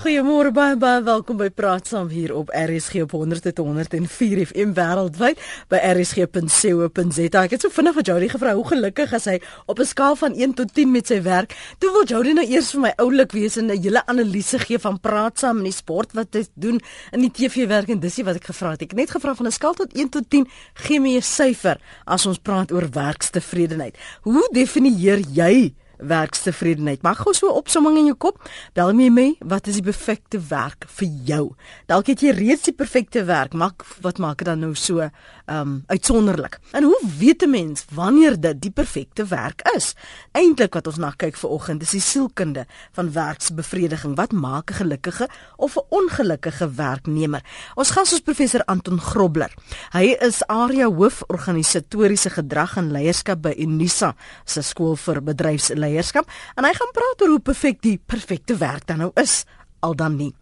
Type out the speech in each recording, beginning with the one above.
Goeiemôre baie baie welkom by Praat Saam hier op RSG op 100.104 FM wêreldwyd by rsg.co.za. Ek het so vinnig vir Jody gevra hoe gelukkig is hy op 'n skaal van 1 tot 10 met sy werk. Toe wil Jody nou eers vir my oulik wees en 'n hele analise gee van Praat Saam en die sport wat hy doen in die TV-werk en dis wat ek gevra het. Ek het net gevra van 'n skaal tot 1 tot 10, gee my 'n syfer as ons praat oor werkstevredenheid. Hoe definieer jy werkstevredenheid. Mag gou so 'n opsomming in jou kop. Bel my mee, wat is die perfekte werk vir jou? Dalk het jy reeds die perfekte werk, maar wat maak dit dan nou so um uitsonderlik? En hoe weet 'n mens wanneer dit die perfekte werk is? Eintlik wat ons na kyk vir oggend, is die sielkunde van werksbevrediging. Wat maak 'n gelukkige of 'n ongelukkige werknemer? Ons gas is professor Anton Grobler. Hy is area hoof organisatoriese gedrag en leierskap by Unisa, se skool vir bedryfsleierskap leierskap en hy gaan praat oor hoe perfek die perfekte werk dan nou is al dan nie.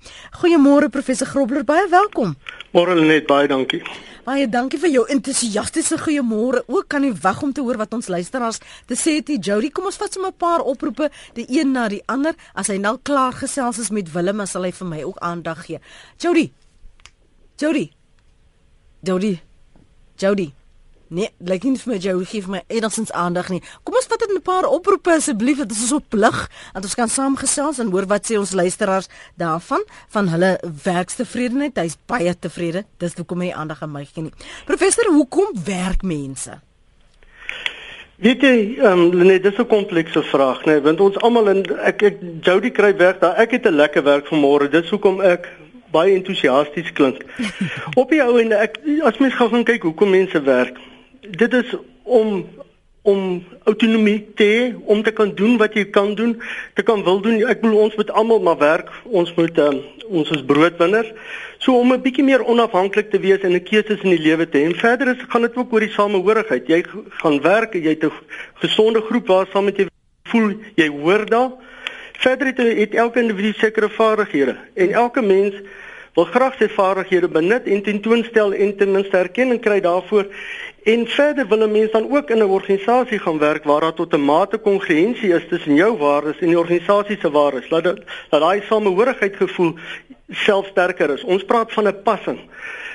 Goeiemôre professor Grobler, baie welkom. Môre net baie dankie. Baie dankie vir jou entoesiastiese goeiemôre. Ook kan nie wag om te hoor wat ons luisteraars te sê het. Jody, kom ons vat sommer 'n paar oproepe, die een na die ander. As hy nou klaar gesels is met Willem, sal hy vir my ook aandag gee. Jody. Jody. Jody. Jody. Nee, lyk nie vir my jy gee vir my enigsins aandag nie. Kom ons vat dit 'n paar oproepe asseblief, dit is op plig dat ons kan saamgesels en hoor wat sê ons luisteraars daarvan van hulle werkstevredenheid. Hy's baie tevrede. Dis hoekom hy aandag aan my gee nie. Professor, hoekom werk mense? Weet jy, ehm um, nee, dis 'n komplekse vraag, nee, want ons almal en ek ek Jody kry werk daar. Ek het 'n lekker werk vanmôre. Dis hoekom ek baie entoesiasties klink. Op die ou en ek as mens gou gaan kyk hoekom mense werk dit is om om autonomie te hê om te kan doen wat jy kan doen, te kan wil doen. Ek bedoel ons moet almal maar werk. Ons moet um, ons is broodwinners. So om 'n bietjie meer onafhanklik te wees en 'n keuses in die lewe te hê. En verder is gaan dit ook oor die samehorigheid. Jy gaan werk, jy het 'n gesonde groep waar saam met jy voel jy hoor daar. Verder het, het elke individu sekere vaardighede en elke mens wil graag sy vaardighede benut en tentoonstel en ten minste erkenning kry daarvoor. En verder wil 'n mens dan ook in 'n organisasie gaan werk waar daar tot 'n mate kongruensie is tussen jou waardes en die organisasie se waardes. Laat dat daai samehorigheid gevoel self sterker is. Ons praat van 'n passing.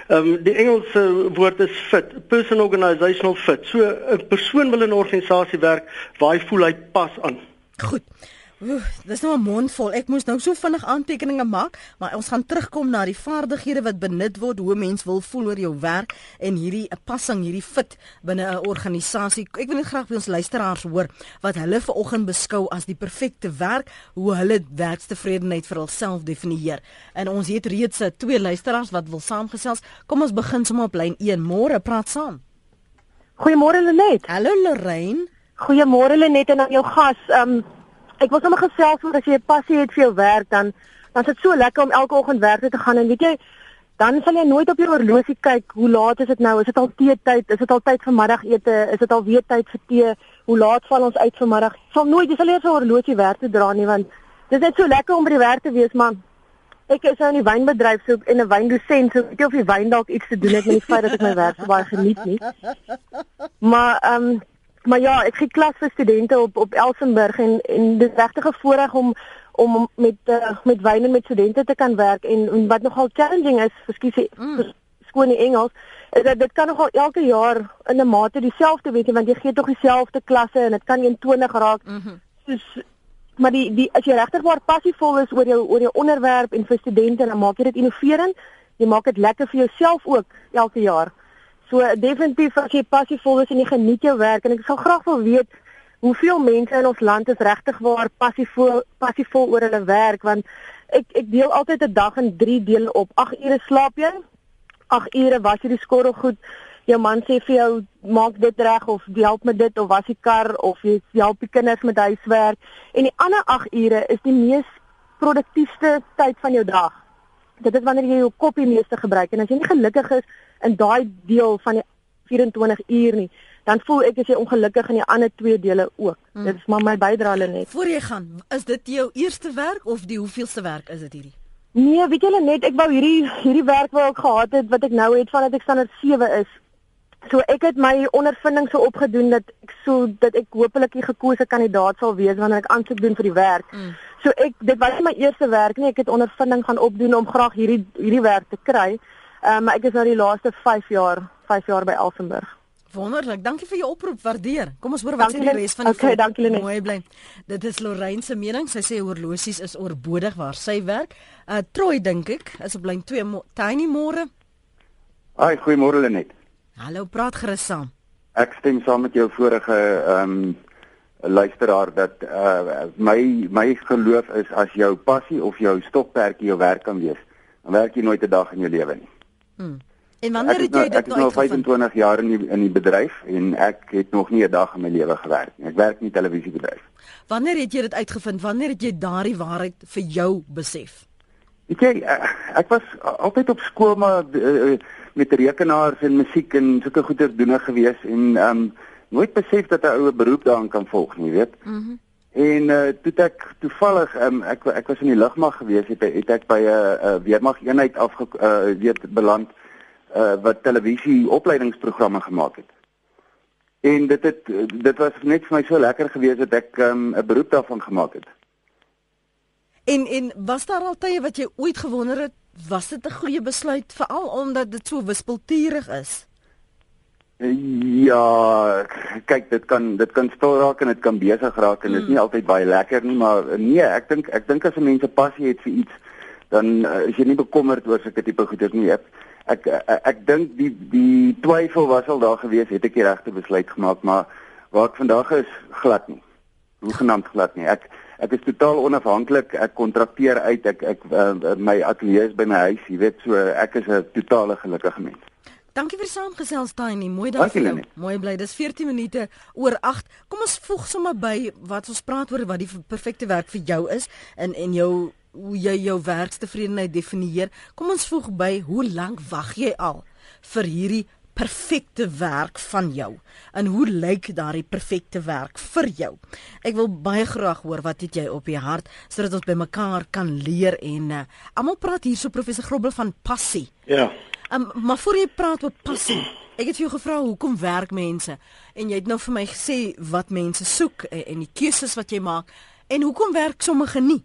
Ehm um, die Engelse woord is fit, person organizational fit. So 'n persoon wil in 'n organisasie werk waar hy voel hy pas aan. Goed. Oeh, dis nou 'n mondvol. Ek moes nou so vinnig aantekeninge maak, maar ons gaan terugkom na die vaardighede wat benut word hoe mens wil voel oor jou werk en hierdie 'n passing, hierdie fit binne 'n organisasie. Ek wil net graag by ons luisteraars hoor wat hulle ver oggend beskou as die perfekte werk, hoe hulle werkstevredenheid vir hulself definieer. En ons het reeds eh, twee luisteraars wat wil saamgesels. Kom ons begin sommer op lyn 1. Môre praat saam. Goeiemôre Lenet. Hallo Lorraine. Goeiemôre Lenet en aan jou gas. Ehm um, ek wil sommer gesels oor as jy 'n passie het vir jou werk dan dan is dit so lekker om elke oggend werk te gaan. En weet jy dan sal jy nooit op jou horlosie kyk hoe laat is dit nou? Is dit al teetyd is dit al tyd vir middagete? Is dit al weer tyd vir tee? Hoe laat val ons uit vanmiddag sal nooit jy sal nie 'n horlosie werk te dra nie want dit is net so lekker om by die werk te wees man ek is nou in die wynbedryf so en 'n wyndosent so weet of die wyn dalk iets te doen het met die feit dat ek my werk so baie geniet nie. Maar ehm um, Maar ja, ek gee klas vir studente op op Elsenburg en en dit is regtig 'n voorreg om om met uh, met wyn en met studente te kan werk en, en wat nogal challenging is, ekskuus, mm. skoon in Engels, is dat dit kan nogal elke jaar in 'n mate dieselfde weet jy want jy gee tog dieselfde klasse en dit kan 21 raak. Mm -hmm. Soos maar die die as jy regtig waar passievol is oor jou oor jou onderwerp en vir studente dan maak jy dit innoverend. Jy maak dit lekker vir jouself ook elke jaar. So definitief as jy passievol is en jy geniet jou werk en ek sal graag wil weet hoeveel mense in ons land is regtig waar passievol passievol oor hulle werk want ek ek deel altyd 'n dag in 3 dele op. 8 ure slaap jy. 8 ure was jy die skorrel goed. Jou man sê vir jou maak dit reg of help met dit of was die kar of jy help die kinders met huiswerk en die ander 8 ure is die mees produktiefste tyd van jou dag. Dit is wanneer jy jou kop die meeste gebruik en as jy nie gelukkig is in daai deel van die 24 uur nie, dan voel ek as jy ongelukkig in die ander twee dele ook. Hmm. Dit is maar my bydrae net. Voor jy gaan, is dit jou eerste werk of die hoeveelste werk is dit hierdie? Nee, weet julle net, ek wou hierdie hierdie werk wou ek gehad het wat ek nou het vandat ek standaard 7 is. So ek het my ondervinding so opgedoen dat ek so dat ek hopelik die gekose kandidaat sal wees wanneer ek aansoek doen vir die werk. Mm. So ek dit was nie my eerste werk nie. Ek het ondervinding gaan opdoen om graag hierdie hierdie werk te kry. Ehm um, ek is nou die laaste 5 jaar, 5 jaar by Elsenburg. Wonderlik. Dankie vir jou oproep. Waardeer. Kom ons hoor wat sê die res van die Okay, dankie Lenet. Mooi bly. Dit is Lorraine se mening. Sy sê horlosies is oorbodig waar sy werk. Uh Troy dink ek is op lyn 2 Tiny môre. Haai, goeiemôre Lenet. Hallo, praat gerus saam. Ek stem saam met jou vorige ehm um, luisteraar dat uh my my geloof is as jou passie of jou stokperdjie jou werk kan wees, dan werk jy nooit 'n dag in jou lewe nie. Hmm. En wanneer het jy dit nou Ek is nou 25 jaar in die, in die bedryf en ek het nog nie 'n dag in my lewe gewerk nie. Ek werk in die televisiebedryf. Wanneer het jy dit uitgevind? Wanneer het jy daardie waarheid vir jou besef? Weet jy, eh, ek was altyd op skool maar uh, met rekenaars en musiek en sulke goeie doener gewees en ehm um, nooit besef dat 'n oue beroep daarin kan volg nie, weet? Mhm. Mm en uh, toe ek toevallig um, ek ek was in die lugmag gewees het, het ek by 'n uh, uh, weermag eenheid afge uh, weet beland uh, wat televisie opleidingsprogramme gemaak het. En dit het dit was net vir my so lekker gewees dat ek ehm, 'n um, beroep daarvan gemaak het. En en was daar al tye wat jy ooit gewonder het was dit 'n goeie besluit veral omdat dit so wispelturig is? Ja, kyk dit kan dit kan stil raak en dit kan besig raak en dit is nie mm. altyd baie lekker nie, maar nee, ek dink ek dink as 'n mens 'n passie het vir iets, dan uh, is jy nie bekommerd oor sulke tipe goeders nie. Ek ek ek, ek dink die die twyfel was al daar gewees het ek die regte besluit gemaak maar waar ek vandag is glad nie hoegenaamd glad nie ek ek is totaal onafhanklik ek kontrakteer uit ek ek uh, my ateljee is by my huis jy weet so ek is 'n totale gelukkige mens Dankie vir saamgesels Tiny. Mooi dag vir jou. Mooi bly. Dis 14 minute oor 8. Kom ons voeg sommer by wat ons praat oor wat die perfekte werk vir jou is in en jou hoe jy jou werkstevredenheid definieer. Kom ons voeg by hoe lank wag jy al vir hierdie perfekte werk van jou? En hoe lyk daardie perfekte werk vir jou? Ek wil baie graag hoor wat het jy op die hart sodat ons by mekaar kan leer en uh, almal praat hierso professor Grobbel van passie. Ja. Um, maar voor jy praat oor passie, ek het vir jou gevra hoekom werk mense en jy het nou vir my gesê wat mense soek en, en die keuses wat jy maak en hoekom werk sommige nie?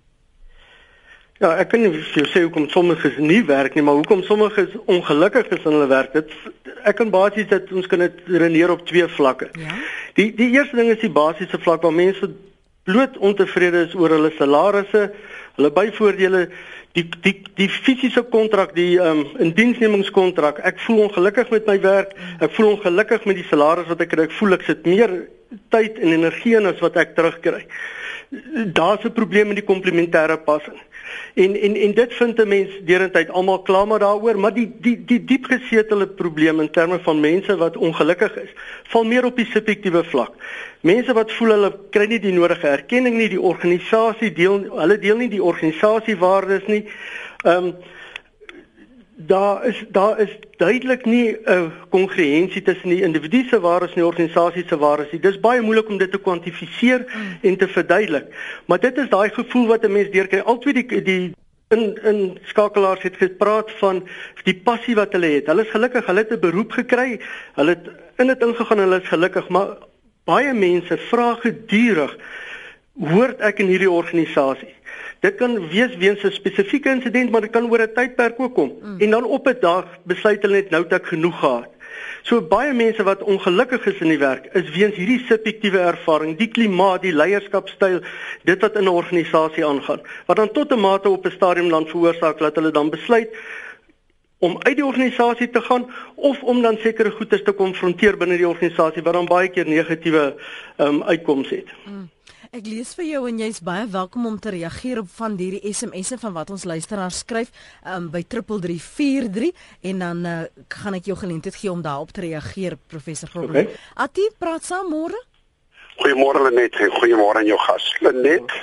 Ja, ek kan vir jou sê hoekom sommige nie werk nie, maar hoekom sommige ongelukkig is in hulle werk. Dit ek kan basies dit ons kan dit redeneer op twee vlakke. Ja. Die die eerste ding is die basiese vlak waar mense bloot ontevrede is oor hulle salarisse, hulle byvoordele, die die die fisiese kontrak, die ehm um, indiensnemingskontrak. Ek voel ongelukkig met my werk. Ek voel ongelukkig met die salaris wat ek kry. Ek voel ek sit meer tyd en energie in as wat ek terugkry. Daar's 'n probleem met die komplementêre passing. En en en dit vind 'n mens deurentyd almal kla maar daaroor, maar die die die diep gesetelde probleem in terme van mense wat ongelukkig is, val meer op die subjektiewe vlak. Mense wat voel hulle kry nie die nodige erkenning nie, die organisasie deel hulle deel nie die organisasiewaardes nie. Ehm um, daar is daar is duidelik nie 'n kongruensie tussen die individu se waardes en die organisasie se waardes nie. Dis baie moeilik om dit te kwantifiseer mm. en te verduidelik. Maar dit is daai gevoel wat 'n mens deurkry. Altyd die die in in skakelaars het gepraat van die passie wat hulle het. Hulle is gelukkig, hulle het 'n beroep gekry. Hulle het in dit ingegaan en hulle is gelukkig, maar baie mense vra gedurig hoort ek in hierdie organisasie? Dit kan wees weens 'n spesifieke insident, maar dit kan oor 'n tydperk ook kom. Mm. En dan op 'n dag besluit hulle net nou dat ek genoeg gehad. So baie mense wat ongelukkig is in die werk, is weens hierdie subjektiewe ervaring, die klimaat, die leierskapstyl, dit wat in 'n organisasie aangaan, wat dan tot 'n mate op 'n stadium dan veroorsaak dat hulle dan besluit om uit die organisasie te gaan of om dan sekere goedes te konfronteer binne die organisasie wat dan baie keer negatiewe ehm um, uitkomste het. Mm. Ek lees vir jou en jy's baie welkom om te reageer op van hierdie SMS'e van wat ons luisteraars skryf um, by 3343 en dan uh, gaan ek jou geleentheid gee om daarop te reageer professor Grobbel. Okay. Ati praat saam môre. Goeiemôre Lenet en goeiemôre aan jou gas. Lenet,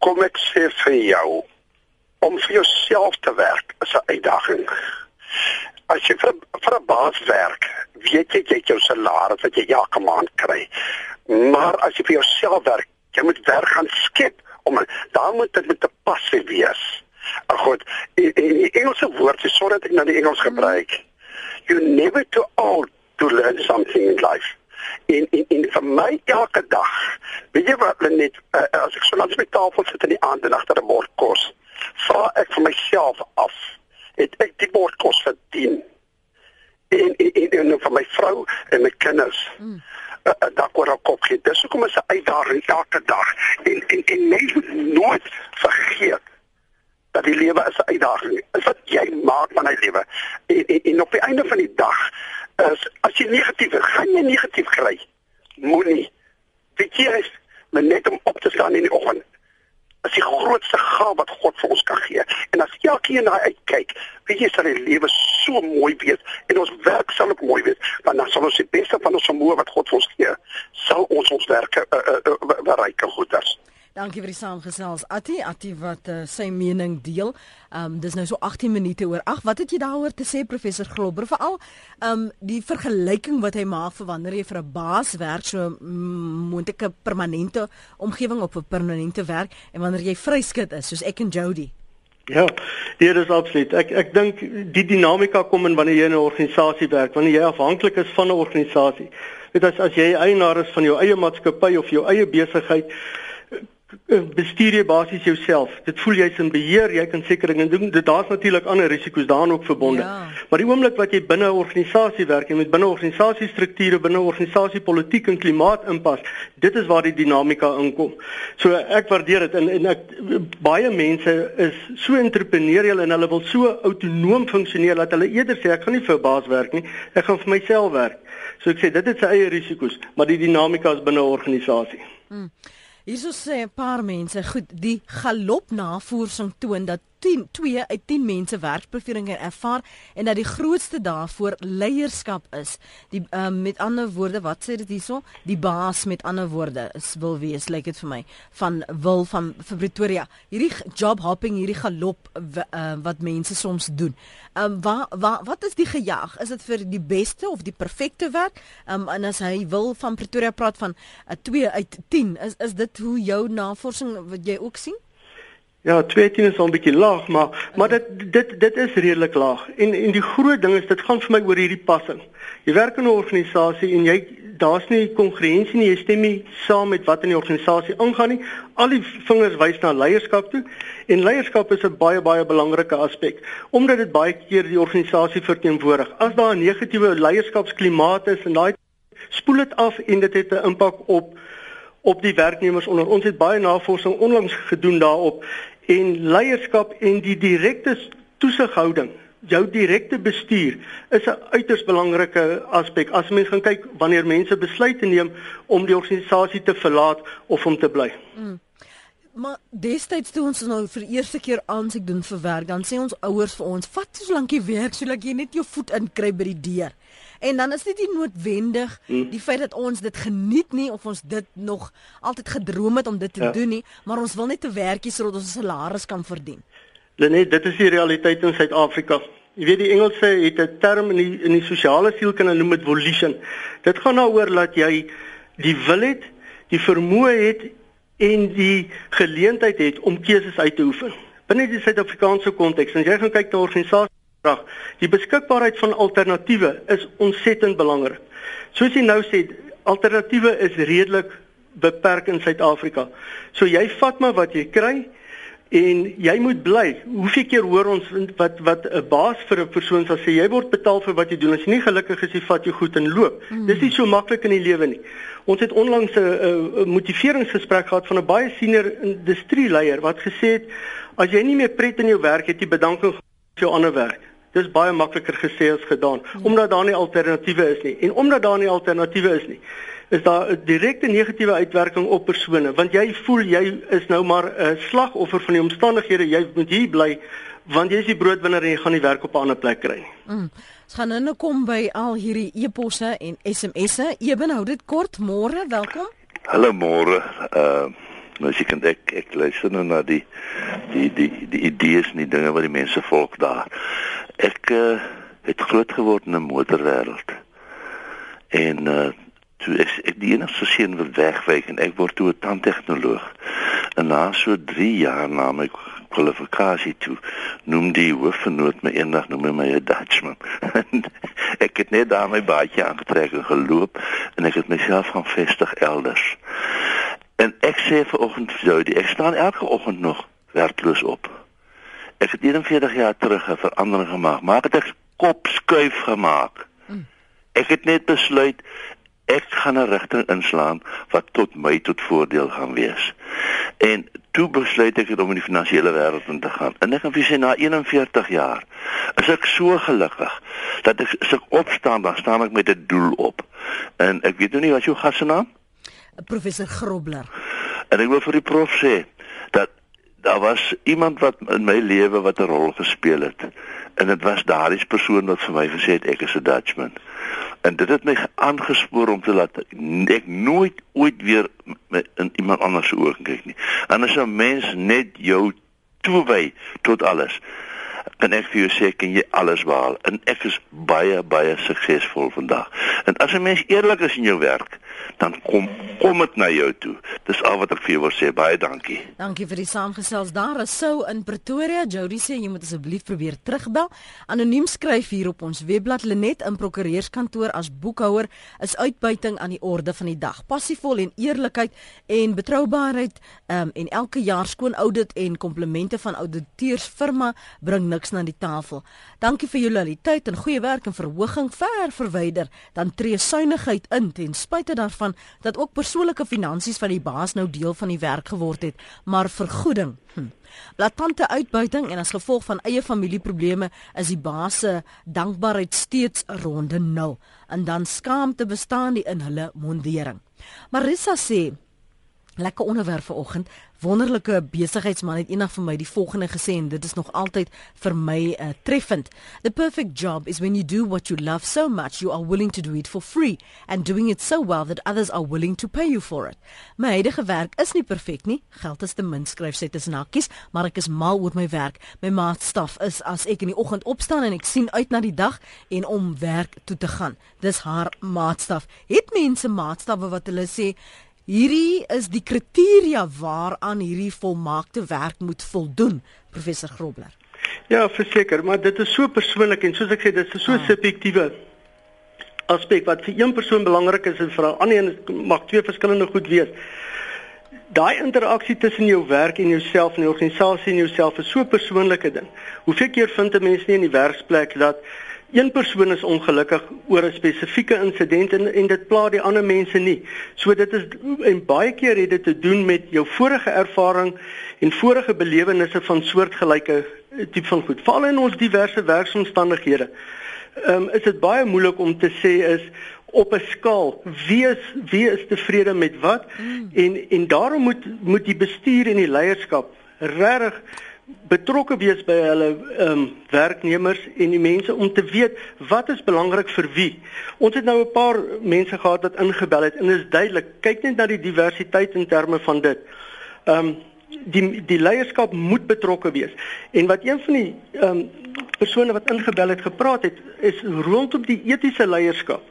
kom ek sê vir jou om vir jouself te werk is 'n uitdaging. As jy vir vir 'n baas werk, weet jy jy het jou salaris wat jy elke maand kry. Maar as jy vir jouself werk, jy moet werk gaan skep om dan moet dit met 'n passie wees. Ag God, in die Engelse woord, sorry dat ek nou die Engels gebruik. You never too old to learn something in life. En en en vir my elke dag. Weet jy wat net uh, as ek so langs my tafel sit in die aand en agter 'n bord kos, vra ek vir myself af, het ek die bord kos verdien? En en, en, en vir my vrou en my kinders. Mm. Uh, daar kom op kop gee. Dis hoekom is 'n uitdaging elke dag. En en en mense nooit vergeet dat die lewe is 'n uitdaging. Is wat jy maak van hy lewe. En, en en op die einde van die dag is as jy negatief is, gaan jy negatief kry. Moenie. Weet jy is net om op te staan in die oggend. As die grootste gawe wat God vir ons kan gee. En as elkeen na uitkyk, weet jy sal die lewe so mooi wees en ons werk sal ook mooi wees. Want dan sal ons die beste van ons vermoë wat God vir ons gee, sal ons ons werk uh, uh, uh, bereik en goed is. Dankie vir die saamgesels. Atti, Atti wat uh, sy mening deel. Ehm um, dis nou so 18 minute oor. Ag, wat het jy daaroor te sê professor Globber? Veral ehm um, die vergelyking wat hy maak vir wanneer jy vir 'n baas werk, so moontlike permanente omgewing op 'n permanente werk en wanneer jy vryskut is, soos ek en Jody. Ja, dit is absoluut. Ek ek dink die dinamika kom in wanneer jy in 'n organisasie werk, wanneer jy afhanklik is van 'n organisasie. Dit is as jy eienaar is van jou eie maatskappy of jou eie besigheid, bestuur jy basies jouself. Dit voel jy's in beheer, jy kan seker dinge doen. Dit daar's natuurlik ander risiko's daarin ook verbonde. Ja. Maar die oomblik wat jy binne 'n organisasie werk en met binne organisasiestrukture, binne organisasie politiek en klimaat inpas, dit is waar die dinamika inkom. So ek waardeer dit en en ek baie mense is so entrepreneurial en hulle wil so autonoom funksioneer dat hulle eerder sê ek gaan nie vir 'n baas werk nie, ek gaan vir myself werk. So ek sê dit het sy eie risiko's, maar die dinamika is binne 'n organisasie. Hmm. Hierso sê 'n paar mense, goed, die galop navorsing toon dat 10 2 uit 10 mense werkbeveringe ervaar en dat die grootste daarvoor leierskap is. Die um, met ander woorde, wat sê dit hierso? Die baas met ander woorde is wil wees, lyk like dit vir my, van wil van vir Pretoria. Hierdie job hopping, hierdie galop uh, wat mense soms doen. Ehm um, wat wat wat is die gejaag? Is dit vir die beste of die perfekte werk? Ehm um, en as hy wil van Pretoria praat van 'n uh, 2 uit 10, is is dit hoe jou navorsing wat jy ook sien? Ja, 210 is al 'n bietjie laag, maar maar dit dit dit is redelik laag. En en die groot ding is dit gaan vir my oor hierdie passing. Jy werk in 'n organisasie en jy daar's nie kongruensie nie. Jy stem nie saam met wat in die organisasie aangaan nie. Al die vingers wys na leierskap toe en leierskap is 'n baie baie belangrike aspek omdat dit baie keer die organisasie verteenwoordig. As daar 'n negatiewe leierskapsklimaat is en daai spoel dit af en dit het 'n impak op op die werknemers onder ons het baie navorsing onlangs gedoen daarop en leierskap en die direkte toesighouding jou direkte bestuur is 'n uiters belangrike aspek as mens gaan kyk wanneer mense besluite neem om die organisasie te verlaat of om te bly. Mm. Maar destyds toe ons nou vir eerste keer aansoek doen vir werk, dan sê ons ouers vir ons, "Vat so lank jy werk sodat jy net jou voet inkry by die deur." En dan is dit nie noodwendig hmm. die feit dat ons dit geniet nie of ons dit nog altyd gedroom het om dit te ja. doen nie, maar ons wil net 'n werkie sodat ons 'n salaris kan verdien. Lenet, dit is die realiteit in Suid-Afrika. Jy weet die Engelse het 'n term in die in die sosiale sielkunde noem dit volition. Dit gaan daaroor dat jy die wil het, die vermoë het en die geleentheid het om keuses uit te oefen. Binne die Suid-Afrikaanse konteks, as jy gaan kyk na organisasies krag. Die beskikbaarheid van alternatiewe is ontsettend belangrik. Soos jy nou sê, alternatiewe is redelik beperk in Suid-Afrika. So jy vat maar wat jy kry en jy moet bly. Hoeveel keer hoor ons wat wat 'n baas vir 'n persoon sal sê jy word betaal vir wat jy doen. As jy nie gelukkig is, jy vat jou goed en loop. Mm. Dis nie so maklik in die lewe nie. Ons het onlangs 'n motiveringsgesprek gehad van 'n baie senior industrieleier wat gesê het as jy nie meer pret in jou werk het, jy bedanking vir jou ander werk. Dis baie makliker gesê as gedaan ja. omdat daar nie alternatiewe is nie. En omdat daar nie alternatiewe is nie, is daar 'n direkte negatiewe uitwerking op persone want jy voel jy is nou maar 'n slagoffer van die omstandighede. Jy moet hier bly want jy is die broodwinner en jy gaan nie werk op 'n ander plek kry nie. Mm. Ons gaan nou kom by al hierdie e-posse en SMS'e. Eben hou dit kort. Môre, welkom. Hallo môre. Ehm uh... Nou as jy kan ek ek luister nou na die die die die idees en die dinge wat die mense volk daar. Ek uh, het groot geword in 'n motorwêreld. En uh toe ek, ek die enigste seun wat wegwyk en ek word toe 'n tandtegnoloog. En na so 3 jaar na my kwalifikasie toe noem die hoofvernoot my eendag noem hy my 'n Dutchman. ek het net daar my baadjie aangetrek en geloop en ek het myself gaan vestig elders. En ek sê vanoggend vir jou, ek staan elke oggend nog werkloos op. Ek het 41 jaar terug 'n verandering gemaak, maar ek het kop skuif gemaak. Ek het net besluit ek gaan 'n rigting inslaan wat tot my tot voordeel gaan wees. En toe besluit ek om in die finansiële wêreld in te gaan. En ek kan vir sê na 41 jaar is ek so gelukkig dat ek as ek opstaan dan staan ek met 'n doel op. En ek weet nou nie wat jou gas se naam? Professor Grobler. En ek wil vir die prof sê dat daar was iemand wat in my lewe wat 'n rol gespeel het en dit was daardie persoon wat vir my gesê het ek is 'n Dutchman. En dit het my aangespoor om te laat ek nooit ooit weer in iemand anders se oë kyk nie. En as 'n mens net jou toewy tot alles, kan ek vir jou sê kan jy alles behaal en ek is baie baie suksesvol vandag. En as 'n mens eerlik is in jou werk, dan kom kom dit na jou toe. Dis al wat ek vir jou wil sê. Baie dankie. Dankie vir die saamgesels. Daar is sou in Pretoria. Jody sê jy moet asseblief probeer terugbel. Anoniem skryf hier op ons webblad Lenet in prokureurskantoor as boekhouer is uitbuiting aan die orde van die dag. Passievol en eerlikheid en betroubaarheid um, en elke jaar skoon audit en komplimente van ouditeursfirma bring niks na die tafel. Dankie vir julle loyaliteit en goeie werk en verhoging ver verwyder dan tree suinigheid in ten spyte daarvan dat ook persoonlike finansies van die baas nou deel van die werk geword het, maar vergoeding. Hm. Latante uitbuiting en as gevolg van eie familieprobleme is die baas se dankbaarheid steeds ronde nul en dan skaamte bestaan die in hulle mondering. Marissa sê lekker onderwerp vanoggend. Wonderlike besigheidsman het eendag vir my die volgende gesê en dit is nog altyd vir my uh, treffend. The perfect job is when you do what you love so much you are willing to do it for free and doing it so well that others are willing to pay you for it. My huidige werk is nie perfek nie. Geld is te min skryf sy tussen hakkies, maar ek is mal oor my werk. My maatstaf is as ek in die oggend opstaan en ek sien uit na die dag en om werk toe te gaan. Dis haar maatstaf. Het mense maatstawwe wat hulle sê Hierdie is die kriteria waaraan hierdie volmaakte werk moet voldoen, professor Grobler. Ja, verseker, maar dit is so persoonlik en soos ek sê, dit is so ah. subjektiewe aspek wat vir een persoon belangrik is en vir 'n ander een mag twee verskillende goed wees. Daai interaksie tussen jou werk en jouself en die organisasie en jouself is so 'n persoonlike ding. Hoeveel keer vind 'n mens nie in die werksplek dat een persoon is ongelukkig oor 'n spesifieke insident en en dit pla die ander mense nie. So dit is en baie keer het dit te doen met jou vorige ervaring en vorige belewennisse van soortgelyke eh, tipe van goed. Veral in ons diverse werksomstandighede. Ehm um, is dit baie moeilik om te sê is op 'n skaal wie is wie is tevrede met wat mm. en en daarom moet moet die bestuur en die leierskap regtig betrokke wees by hulle ehm um, werknemers en die mense om te weet wat is belangrik vir wie. Ons het nou 'n paar mense gehad wat ingebel het en dit is duidelik, kyk net na die diversiteit in terme van dit. Ehm um, die die leierskap moet betrokke wees. En wat een van die ehm um, persone wat ingebel het gepraat het is rondom die etiese leierskap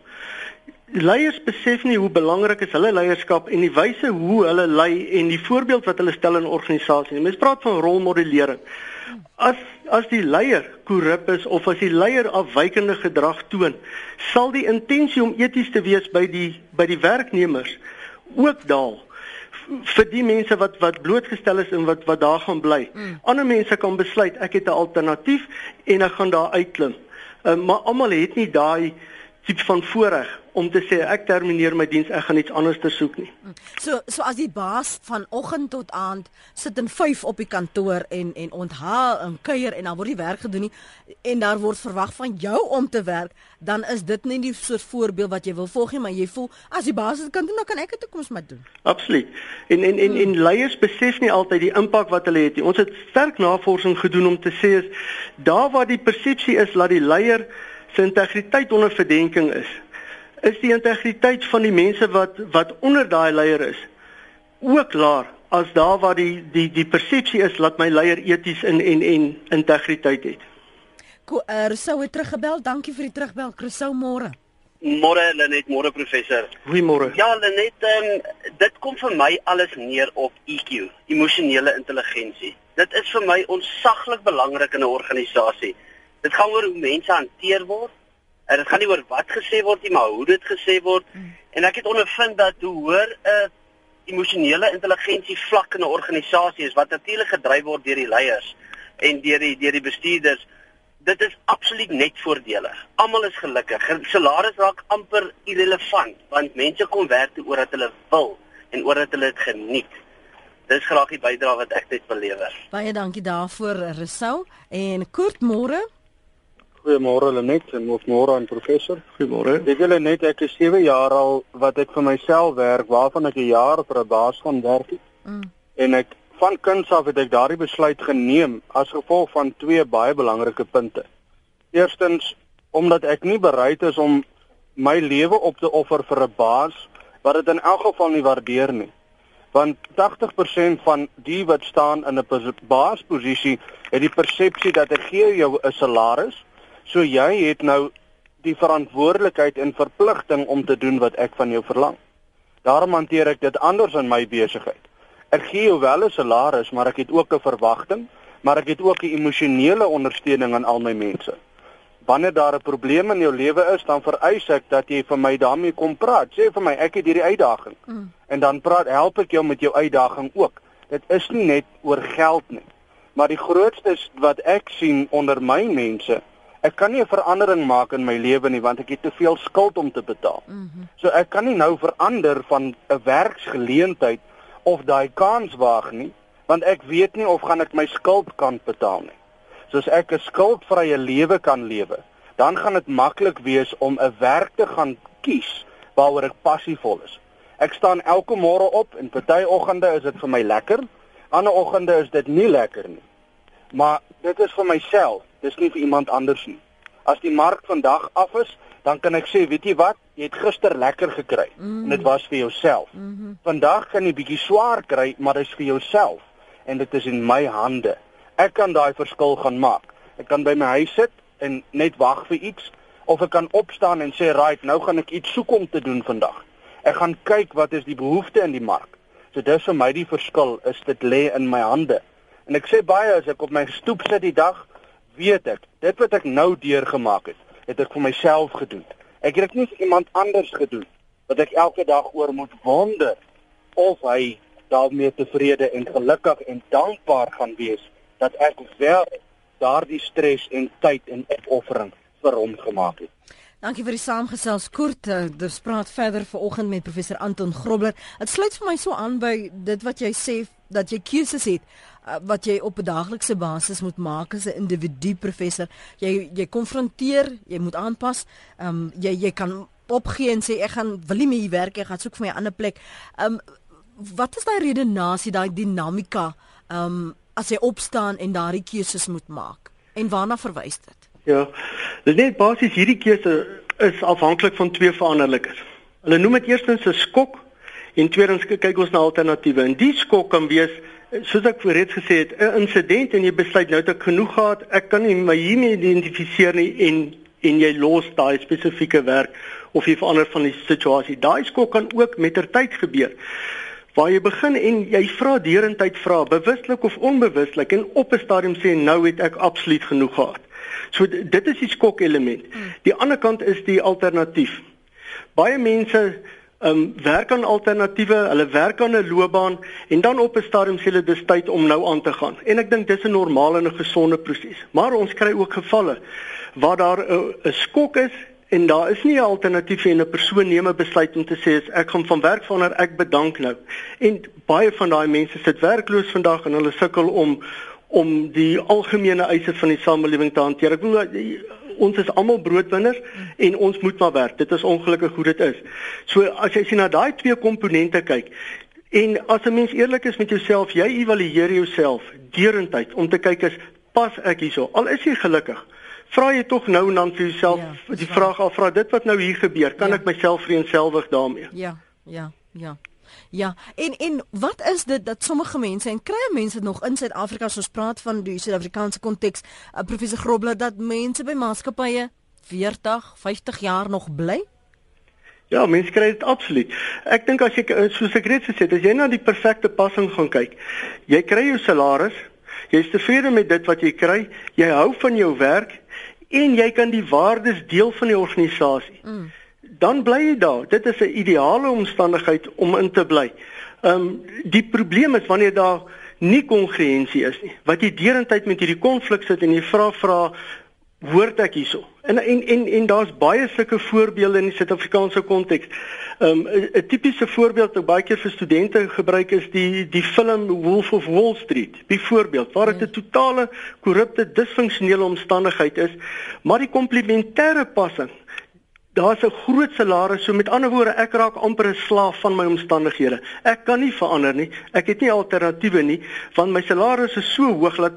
leiers besef nie hoe belangrik is hulle leierskap en die wyse hoe hulle lei en die voorbeeld wat hulle stel in organisasies. Mense praat van rolmodellering. As as die leier korrup is of as die leier afwykende gedrag toon, sal die intensie om eties te wees by die by die werknemers ook daal vir die mense wat wat blootgestel is en wat wat daar gaan bly. Mm. Ander mense kan besluit ek het 'n alternatief en ek gaan daar uitklim. Uh, maar almal het nie daai tipe van voorreg om te sê ek termineer my diens, ek gaan iets anders te soek nie. So so as die baas van oggend tot aand sit in 5 op die kantoor en en onthaal en kuier en dan word die werk gedoen nie en daar word verwag van jou om te werk, dan is dit nie die soort voorbeeld wat jy wil volg nie, maar jy voel as die baas dit kan doen, dan kan ek dit ook mos maar doen. Absoluut. En en en en leiers besef nie altyd die impak wat hulle het nie. Ons het sterk navorsing gedoen om te sê is daar waar die persepsie is dat die leier se integriteit onder verdenking is, is die integriteit van die mense wat wat onder daai leier is ook laer as daar waar die die die persepsie is dat my leier eties en en en integriteit het. Ko er sou het teruggebel. Dankie vir die terugbel. Krusou môre. Môre Lenet, môre professor. Goeiemôre. Ja, Lenet, um, dit kom vir my alles neer op EQ, emosionele intelligensie. Dit is vir my onsaglik belangrik in 'n organisasie. Dit gaan oor hoe mense hanteer word. En dit gaan nie oor wat gesê word nie, maar hoe dit gesê word. Hmm. En ek het ondervind dat hoe hoor 'n emosionele intelligensie vlak in 'n organisasie is wat natuurlik gedryf word deur die leiers en deur die deur die bestuurders dit is absoluut net voordelig. Almal is gelukkig. Salaris raak amper irrelevant want mense kom werk toe omdat hulle wil en omdat hulle dit geniet. Dis graag die bydrae wat ek dit belewer. Baie dankie daarvoor Resou en kort môre. Goeiemôre Lenet en môre aan professor. Goeiemôre. Ek wil net ek is 7 jaar al wat ek vir myself werk waarvan ek 'n jaar vir 'n baas gaan werk. Mm. En ek Van kuns af het ek daardie besluit geneem as gevolg van twee baie belangrike punte. Eerstens omdat ek nie bereid is om my lewe op te offer vir 'n baas wat dit in elk geval nie waardeer nie. Want 80% van die wat staan in 'n baasposisie het die persepsie dat ek gee jou 'n salaris, so jy het nou die verantwoordelikheid en verpligting om te doen wat ek van jou verlang. Daarom hanteer ek dit anders in my besigheid. Ek gee jou wel 'n salaris, maar ek het ook 'n verwagting, maar ek het ook 'n emosionele ondersteuning aan al my mense. Wanneer daar 'n probleem in jou lewe is, dan vereis ek dat jy vir my daarmee kom praat. Sê vir my, ek het hierdie uitdaging. Mm. En dan praat help ek jou met jou uitdaging ook. Dit is nie net oor geld nie. Maar die grootste wat ek sien onder my mense, ek kan nie 'n verandering maak in my lewe nie want ek het te veel skuld om te betaal. Mm -hmm. So ek kan nie nou verander van 'n werksgeleentheid of daai kans waag nie, want ek weet nie of gaan ek my skuld kan betaal nie. Soos ek 'n skuldvrye lewe kan lewe, dan gaan dit maklik wees om 'n werk te gaan kies waaroor ek passievol is. Ek staan elke môre op en party oggende is dit vir my lekker, ander oggende is dit nie lekker nie. Maar dit is vir myself, dis nie vir iemand anders nie. As die mark vandag af is, dan kan ek sê, weet jy wat? Jy het gister lekker gekry mm -hmm. en dit was vir jouself. Mm -hmm. Vandag kan jy bietjie swaar kry, maar dit is vir jouself en dit is in my hande. Ek kan daai verskil gaan maak. Ek kan by my huis sit en net wag vir iets of ek kan opstaan en sê, "Right, nou gaan ek iets soek om te doen vandag." Ek gaan kyk wat is die behoefte in die mark. So dis vir my die verskil, is dit lê in my hande. En ek sê baie as ek op my stoep sit die dag, weet ek, dit wat ek nou deurgemaak het, het ek vir myself gedoen. Ek het dit nie vir iemand anders gedoen wat ek elke dag oor moet wonder of hy daarmee tevrede en gelukkig en dankbaar gaan wees dat ek wel daardie stres en tyd en opoffering vir hom gemaak het. Dankie vir die saamgesels kort. Ons praat verder vanoggend met professor Anton Grobler. Dit sluit vir my so aan by dit wat jy sê dat jy keuses het uh, wat jy op 'n daaglikse basis moet maak as 'n individu professor. Jy jy konfronteer, jy moet aanpas. Ehm um, jy jy kan opgee en sê ek gaan wil nie meer werk, ek gaan soek vir my 'n ander plek. Ehm um, wat is daai redenasie, daai dinamika ehm um, as jy opstaan en daardie keuses moet maak? En waarna verwys dit? Ja. Dit net basies hierdie keuse is afhanklik van twee veranderlikes. Hulle noem dit eerstens 'n skok en tweedens kyk ons na alternatiewe. En die skok kan wees soos ek voorheen gesê het, 'n insident en jy besluit nou dat ek genoeg gehad, ek kan nie my hiermee identifiseer nie en en jy los daai spesifieke werk of jy verander van die situasie. Daai skok kan ook mettertyd gebeur. Waar jy begin en jy vra deurentyd vra, bewuslik of onbewuslik en op 'n stadium sê nou het ek absoluut genoeg gehad. So dit is die skok element. Hmm. Die ander kant is die alternatief. Baie mense um, werk aan alternatiewe, hulle werk aan 'n loopbaan en dan op 'n stadium sê hulle dis tyd om nou aan te gaan. En ek dink dis 'n normale en 'n gesonde proses. Maar ons kry ook gevalle waar daar 'n skok is en daar is nie 'n alternatief en 'n persoon neem 'n besluit om te sê ek gaan van werk verander, ek bedank nou. En baie van daai mense sit werkloos vandag en hulle sukkel om om die algemene eise van die samelewing te hanteer. Ek wil ons is almal broodwinners en ons moet maar werk. Dit is ongelukkig hoe dit is. So as jy sien na daai twee komponente kyk en as 'n mens eerlik is met jouself, jy evalueer jouself deurentyd om te kyk is pas ek hierso? Al is jy gelukkig, vra jy tog nou en dan vir jouself ja, die vraag af, vra dit wat nou hier gebeur, kan ja. ek myself vereenselwig daarmee? Ja, ja, ja. Ja, en en wat is dit dat sommige mense en kry mense nog in Suid-Afrika as ons praat van die Suid-Afrikaanse konteks, uh, professor Grobler dat mense by maatskappye 40, 50 jaar nog bly? Ja, mense kry dit absoluut. Ek dink as jy soos ek reeds gesê het, as jy na die perfekte passing gaan kyk, jy kry jou salaris, Jy's tevrede met dit wat jy kry, jy hou van jou werk en jy kan die waardes deel van die organisasie. Mm. Dan bly jy daar. Dit is 'n ideale omstandigheid om in te bly. Ehm um, die probleem is wanneer daar nie kongruensie is nie. Wat jy deurentyd met hierdie konflik sit en jy vra vra hoort ek hierso. En en en, en daar's baie sulke voorbeelde in die Suid-Afrikaanse konteks. Um 'n tipiese voorbeeld wat baie keer vir studente gebruik is die die film Wolf of Wall Street. Byvoorbeeld waar dit 'n totale korrupte disfunksionele omstandigheid is, maar die komplementêre passing Daar's 'n groot salaris, so met ander woorde, ek raak amper 'n slaaf van my omstandighede. Ek kan nie verander nie. Ek het nie alternatiewe nie, want my salaris is so hoog dat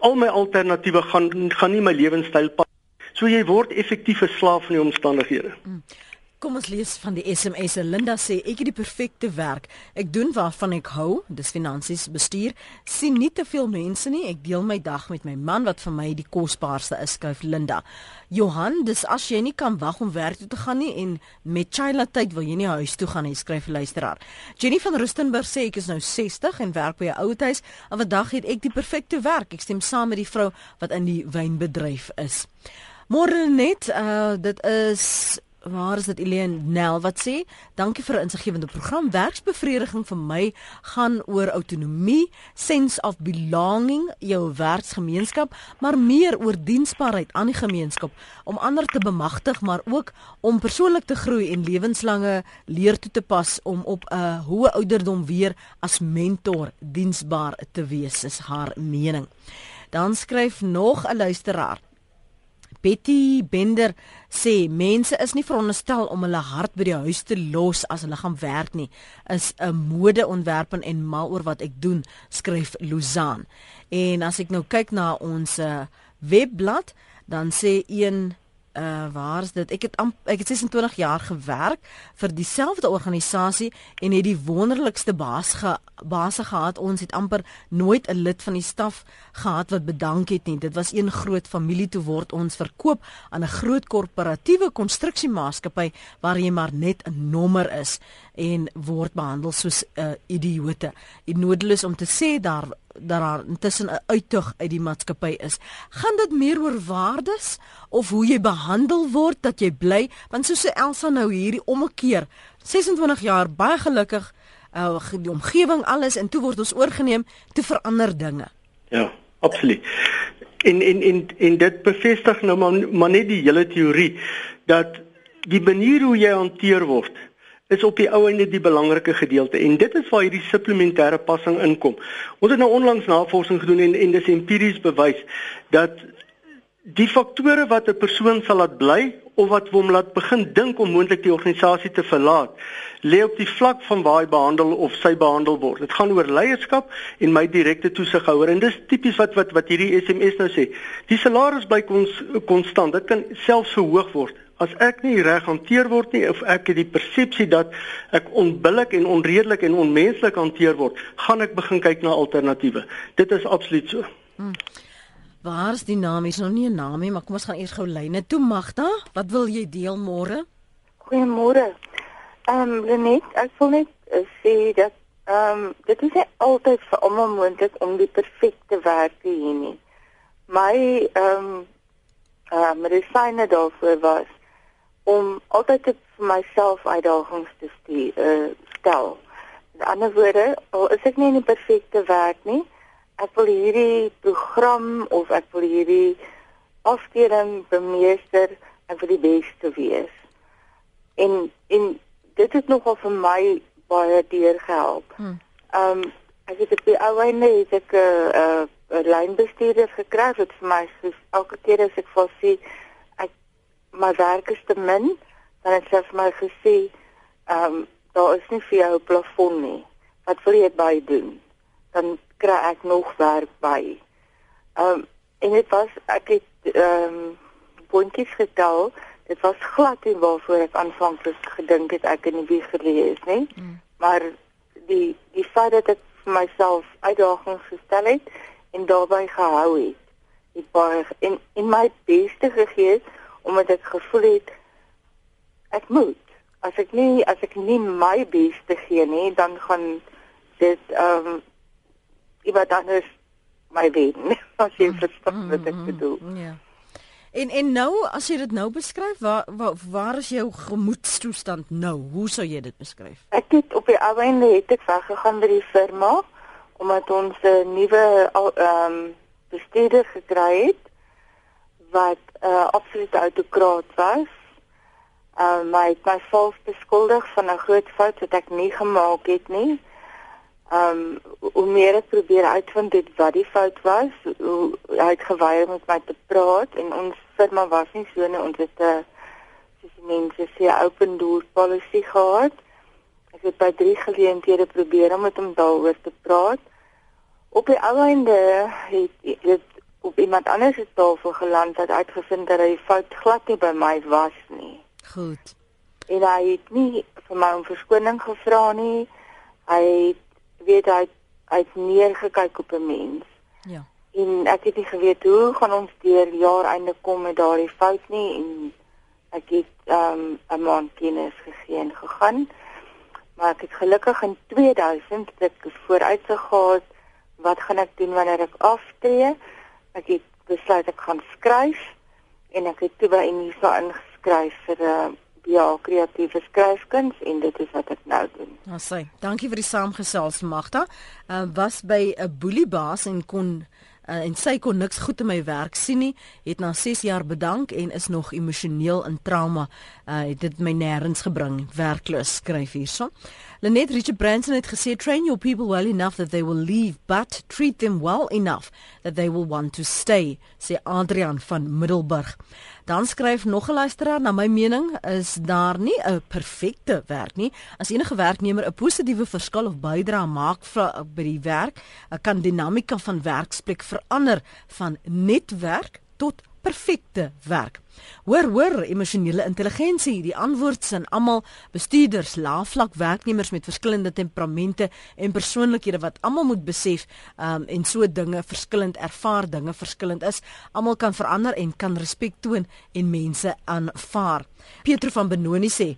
al my alternatiewe gaan gaan nie my lewenstyl pas. So jy word effektief 'n slaaf van die omstandighede. Mm. Kom ons lees van die SMS. Linda sê ek het die perfekte werk. Ek doen waarvan ek hou, dis finansies bestuur. Sien nie te veel mense nie. Ek deel my dag met my man wat vir my die kosbaarste is, skryf Linda. Johan, dis as jy nie kan wag om werk toe te gaan nie en met Chila tyd wil jy nie huis toe gaan nie, skryf 'n luisteraar. Jenny van Rustenburg sê ek is nou 60 en werk by 'n ouerhuis. En vandag het ek die perfekte werk. Ek stem saam met die vrou wat in die wynbedryf is. Môre net, uh dit is waar is dit Elene Nel wat sê dankie vir 'n insiggewende program. Werksbevrediging vir my gaan oor autonomie sense of belonging jou werksgemeenskap maar meer oor diensbaarheid aan die gemeenskap. Om ander te bemagtig maar ook om persoonlik te groei en lewenslange leer toe te pas om op 'n hoë ouderdom weer as mentor diensbaar te wees is haar mening. Dan skryf nog 'n luisteraar Betty Bender sê mense is nie veronderstel om hulle hart by die huis te los as hulle gaan werk nie. Is 'n modeontwerper en mal oor wat ek doen, skryf Luzan. En as ek nou kyk na ons uh, webblad, dan sê een uh waar is dit? Ek het ek het 26 jaar gewerk vir dieselfde organisasie en het die wonderlikste baas ge, baas gehad. Ons het amper nooit 'n lid van die staf gehad wat bedank het nie. Dit was een groot familie toe word ons verkoop aan 'n groot korporatiewe konstruksiemaatskappy waar jy maar net 'n nommer is en word behandel soos 'n uh, idioote. Dit noodloos om te sê daar dat daar intussen 'n uittog uit die maatskappy is. Gaan dit meer oor waardes of hoe jy behandel word dat jy bly? Want soos Elsa nou hierdie omkeer, 26 jaar baie gelukkig, uh, die omgewing alles en toe word ons oorgeneem te verander dinge. Ja, absoluut. En en en en dit bevestig nou maar, maar net die hele teorie dat die manier hoe jy hanteer word is op die ou einde die belangrike gedeelte en dit is waar hierdie supplementêre passing inkom. Ons het nou onlangs navorsing gedoen en en dis empiries bewys dat die faktore wat 'n persoon sal laat bly of wat hom laat begin dink om moontlik die organisasie te verlaat, lê op die vlak van waar hy behandel of sy behandel word. Dit gaan oor leierskap en my direkte toesighouer en dis tipies wat wat wat hierdie SMS nou sê. Die salaris bly konstant. Dit kan selfs verhoog word as ek nie reg hanteer word nie of ek het die persepsie dat ek onbillik en onredelik en onmenslik hanteer word, gaan ek begin kyk na alternatiewe. Dit is absoluut so. Hmm. Waar is die naam? Is nog nie 'n naam nie, maar kom ons gaan eers gou lyne toe Magda. Wat wil jy deel môre? Goeiemôre. Ehm um, Lenet, ek wil net uh, sê dat ehm um, dit is altyd vir almal moontlik om die perfekte werk te hê nie. My ehm um, uh, medisyne daarvoor was om altyd vir myself uitdagings te stuur, uh, stel. In ander woorde, al is ek nie in die perfekte werk nie, ek wil hierdie program of ek wil hierdie afdeling bemeester en vir die beste wees. En en dit het nogal vir my baie deur gehelp. Hmm. Ehm um, ek het op die ou einde het ek 'n uh, 'n uh, lynbestuurder gekry wat vir my so elke keer as ek vir sien my werk is te min, dan het sy vir my gesê, ehm um, daar is nie vir jou 'n plafon nie. Wat wil jy by doen? Dan kry ek nog werk by. Ehm um, en dit was ek het ehm um, puntjies getel. Dit was glad nie waarvoor ek aanvanklik gedink het ek in die wieg gelees nie. Mm. Maar die die feit dat ek vir myself uitdagings gestel het en daarbey gehou het, het baie in in my beste gegee het omdat ek gevoel het ek moet as ek nie as ek nie my bes te gee nie dan gaan dit ehm um, iemand anders my wen as jy verstaan wat ek bedoel. Ja. En en nou as jy dit nou beskryf, waar waar, waar is jou gemoedstoestand nou? Hoe sou jy dit beskryf? Ek het op die einde het ek weggegaan by die firma omdat ons 'n nuwe ehm um, bestuurder gekry het wat 'n uh, absolute autokraat was. Ehm uh, my my vals beskuldig van 'n groot fout wat ek nie gemaak het nie. Ehm um, hoe meer ek probeer uitvind dit wat die fout was, hoe hy het geweier om met my te praat en ons firma was nie so nie, ons het 'n soos mense sê open door policy gehad. Ek het by drie geleenthede probeer om met hom daaroor te praat. Op die einde het dit op iemand anders se tafel geland wat uitgevind dat hy fout glad nie by my was nie. Goed. En hy het nie vir my om verskoning gevra nie. Hy het weet hy uit neergekyk op 'n mens. Ja. En ek het nie geweet hoe gaan ons deur jaar einde kom met daardie fout nie en ek het um 'n maand kennis gegee en gegaan. Maar ek het gelukkig in 2000 dit vooruit gegaan wat gaan ek doen wanneer ek aftree? Ek het besluit ek gaan skryf en ek het toe by Unisa ingeskryf vir 'n uh, ja, kreatiewe skryfkuns en dit is wat ek nou doen. Nou sê, dankie vir die saamgesels Magda. Uh, was by 'n boeliebaas en kon uh, en sy kon niks goed in my werk sien nie, het na 6 jaar bedank en is nog emosioneel in trauma. Uh, het dit my nêrens gebring, werkloos skryf hierson. Lenet Richard Branson het gesê train your people well enough that they will leave but treat them well enough that they will want to stay sê Adrian van Middelburg. Dan skryf nog 'n luisteraar na my mening is daar nie 'n perfekte werk nie. As enige werknemer 'n positiewe verskil of bydra maak vir by die werk, kan dinamika van werksplek verander van netwerk tot perfekte werk. Hoor hoor emosionele intelligensie, die antwoordsin almal bestuurders, laafvlak werknemers met verskillende temperamente en persoonlikhede wat almal moet besef um, en so dinge verskillend ervaar, dinge verskillend is. Almal kan verander en kan respek toon en mense aanvaar. Pietro van Benoni sê